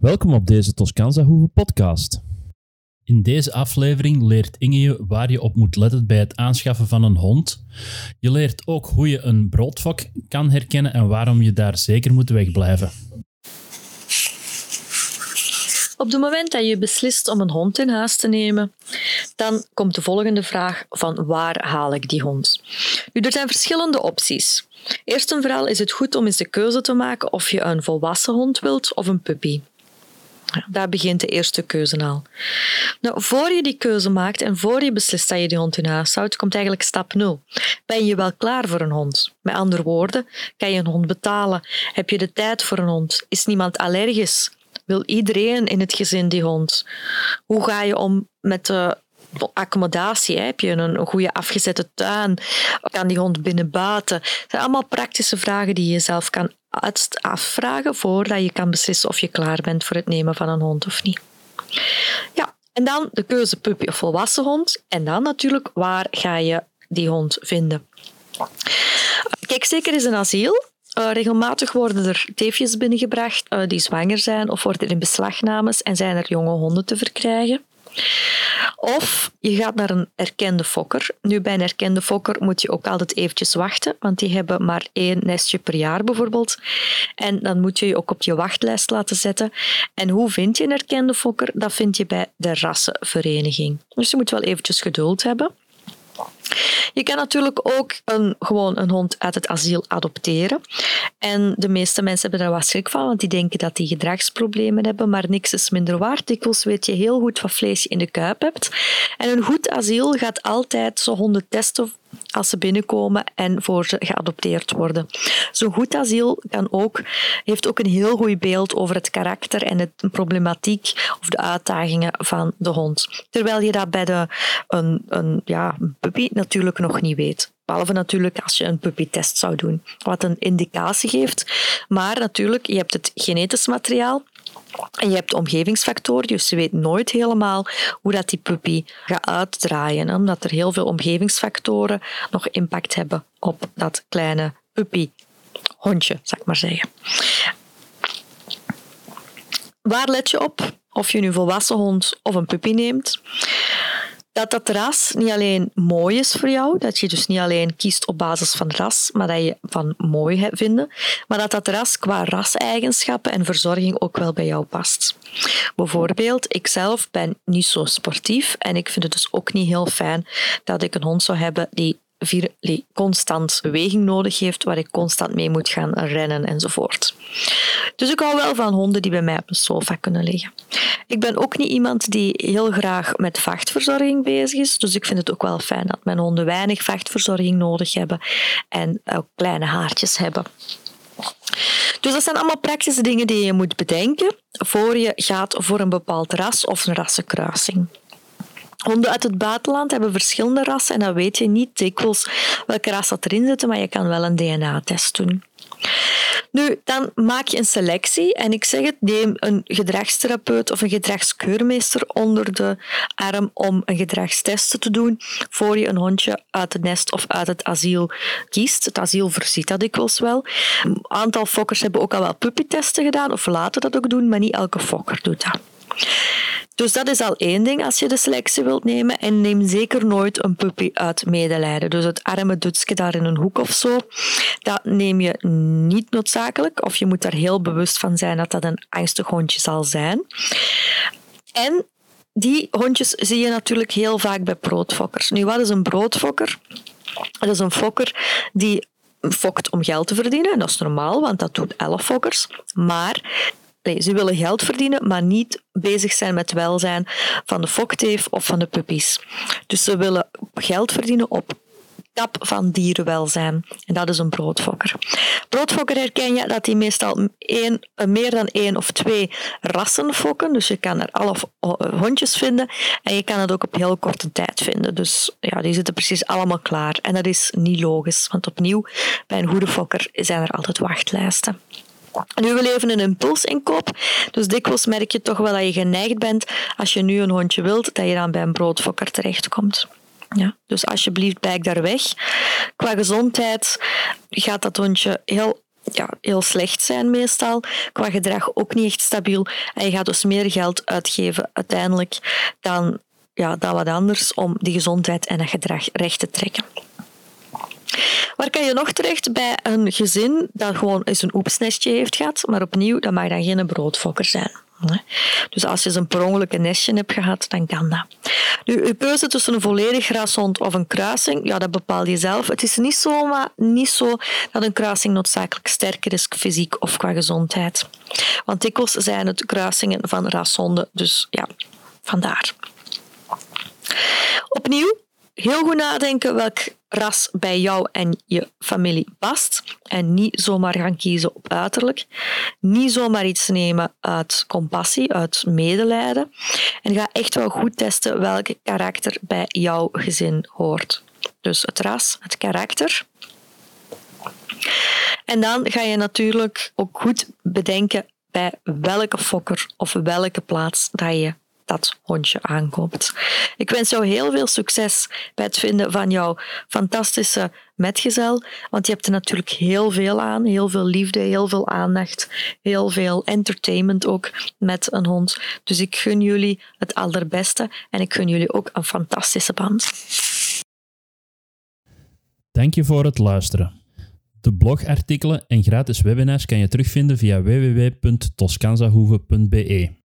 Welkom op deze Toscanza Hoeve podcast. In deze aflevering leert Inge je waar je op moet letten bij het aanschaffen van een hond. Je leert ook hoe je een broodfok kan herkennen en waarom je daar zeker moet wegblijven. Op het moment dat je beslist om een hond in huis te nemen, dan komt de volgende vraag van waar haal ik die hond? Nu, er zijn verschillende opties. Eerst en vooral is het goed om eens de keuze te maken of je een volwassen hond wilt of een puppy. Daar begint de eerste keuze. Nou, voor je die keuze maakt en voor je beslist dat je die hond in huis houdt, komt eigenlijk stap 0. Ben je wel klaar voor een hond? Met andere woorden, kan je een hond betalen? Heb je de tijd voor een hond? Is niemand allergisch? Wil iedereen in het gezin die hond? Hoe ga je om met de accommodatie? Heb je een goede afgezette tuin? Kan die hond binnen buiten? Dat zijn allemaal praktische vragen die je zelf kan afvragen voordat je kan beslissen of je klaar bent voor het nemen van een hond of niet. Ja, en dan de keuze puppy of volwassen hond. En dan natuurlijk, waar ga je die hond vinden? Kijk, zeker is een asiel. Uh, regelmatig worden er teefjes binnengebracht uh, die zwanger zijn of worden er in beslagnames en zijn er jonge honden te verkrijgen. Of je gaat naar een erkende fokker. Nu, bij een erkende fokker moet je ook altijd eventjes wachten, want die hebben maar één nestje per jaar bijvoorbeeld. En dan moet je je ook op je wachtlijst laten zetten. En hoe vind je een erkende fokker? Dat vind je bij de rassenvereniging. Dus je moet wel eventjes geduld hebben. Je kan natuurlijk ook een, gewoon een hond uit het asiel adopteren. En de meeste mensen hebben daar wat schrik van, want die denken dat die gedragsproblemen hebben, maar niks is minder waard. Dikwijls weet je heel goed wat vlees je in de kuip hebt. En een goed asiel gaat altijd zo honden testen als ze binnenkomen en voor ze geadopteerd worden. Zo'n goed asiel kan ook, heeft ook een heel goed beeld over het karakter en de problematiek of de uitdagingen van de hond. Terwijl je dat bij de, een, een ja, puppy natuurlijk nog niet weet. Behalve natuurlijk als je een puppytest zou doen, wat een indicatie geeft. Maar natuurlijk, je hebt het genetisch materiaal, en je hebt omgevingsfactoren, dus je weet nooit helemaal hoe dat die puppy gaat uitdraaien, omdat er heel veel omgevingsfactoren nog impact hebben op dat kleine puppy hondje, ik maar zeggen. Waar let je op? Of je nu een volwassen hond of een puppy neemt dat dat ras niet alleen mooi is voor jou, dat je dus niet alleen kiest op basis van ras, maar dat je van mooi vinden, maar dat dat ras qua raseigenschappen en verzorging ook wel bij jou past. Bijvoorbeeld, ik zelf ben niet zo sportief en ik vind het dus ook niet heel fijn dat ik een hond zou hebben die constant beweging nodig heeft, waar ik constant mee moet gaan rennen enzovoort. Dus ik hou wel van honden die bij mij op een sofa kunnen liggen. Ik ben ook niet iemand die heel graag met vachtverzorging bezig is, dus ik vind het ook wel fijn dat mijn honden weinig vachtverzorging nodig hebben en ook kleine haartjes hebben. Dus dat zijn allemaal praktische dingen die je moet bedenken voor je gaat voor een bepaald ras of een rassenkruising. Honden uit het buitenland hebben verschillende rassen en dan weet je niet dikwijls welke ras dat erin zit, maar je kan wel een DNA-test doen. Nu, dan maak je een selectie en ik zeg het, neem een gedragstherapeut of een gedragskeurmeester onder de arm om een gedragstest te doen voor je een hondje uit het nest of uit het asiel kiest. Het asiel voorziet dat dikwijls wel. Een aantal fokkers hebben ook al wel puppytesten gedaan of laten dat ook doen, maar niet elke fokker doet dat. Dus dat is al één ding als je de selectie wilt nemen. En neem zeker nooit een puppy uit medelijden. Dus het arme dutske daar in een hoek of zo, dat neem je niet noodzakelijk. Of je moet daar heel bewust van zijn dat dat een angstig hondje zal zijn. En die hondjes zie je natuurlijk heel vaak bij broodfokkers. Nu, wat is een broodfokker? Dat is een fokker die fokt om geld te verdienen. En dat is normaal, want dat doen elf fokkers. Maar ze willen geld verdienen, maar niet bezig zijn met welzijn van de fokteef of van de puppies. Dus ze willen geld verdienen op kap van dierenwelzijn. En dat is een broodfokker. Broodfokker herken je dat die meestal één, meer dan één of twee rassen fokken. Dus je kan er alle hondjes vinden. En je kan het ook op heel korte tijd vinden. Dus ja, die zitten precies allemaal klaar. En dat is niet logisch. Want opnieuw, bij een goede fokker zijn er altijd wachtlijsten. Nu wil even een impulsinkoop. Dus dikwijls merk je toch wel dat je geneigd bent, als je nu een hondje wilt, dat je dan bij een broodfokker terechtkomt. Ja, dus alsjeblieft, blijf daar weg. Qua gezondheid gaat dat hondje heel ja, heel slecht zijn meestal. Qua gedrag ook niet echt stabiel. En je gaat dus meer geld uitgeven uiteindelijk dan, ja, dan wat anders om die gezondheid en dat gedrag recht te trekken. Waar kan je nog terecht bij een gezin dat gewoon eens een oepsnestje heeft gehad, maar opnieuw, dat mag dan geen broodfokker zijn. Dus als je een per nestje hebt gehad, dan kan dat. Nu, je keuze tussen een volledig grashond of een kruising, ja, dat bepaal je zelf. Het is niet zo, maar niet zo dat een kruising noodzakelijk sterker is fysiek of qua gezondheid. Want dikwijls zijn het kruisingen van rashonden, dus ja, vandaar. Opnieuw, heel goed nadenken welk ras bij jou en je familie past. En niet zomaar gaan kiezen op uiterlijk. Niet zomaar iets nemen uit compassie, uit medelijden. En ga echt wel goed testen welk karakter bij jouw gezin hoort. Dus het ras, het karakter. En dan ga je natuurlijk ook goed bedenken bij welke fokker of welke plaats dat je dat hondje aankoopt. Ik wens jou heel veel succes bij het vinden van jouw fantastische metgezel, want je hebt er natuurlijk heel veel aan, heel veel liefde, heel veel aandacht, heel veel entertainment ook met een hond. Dus ik gun jullie het allerbeste en ik gun jullie ook een fantastische band. Dank je voor het luisteren. De blogartikelen en gratis webinars kan je terugvinden via www.toscanzahoeve.be.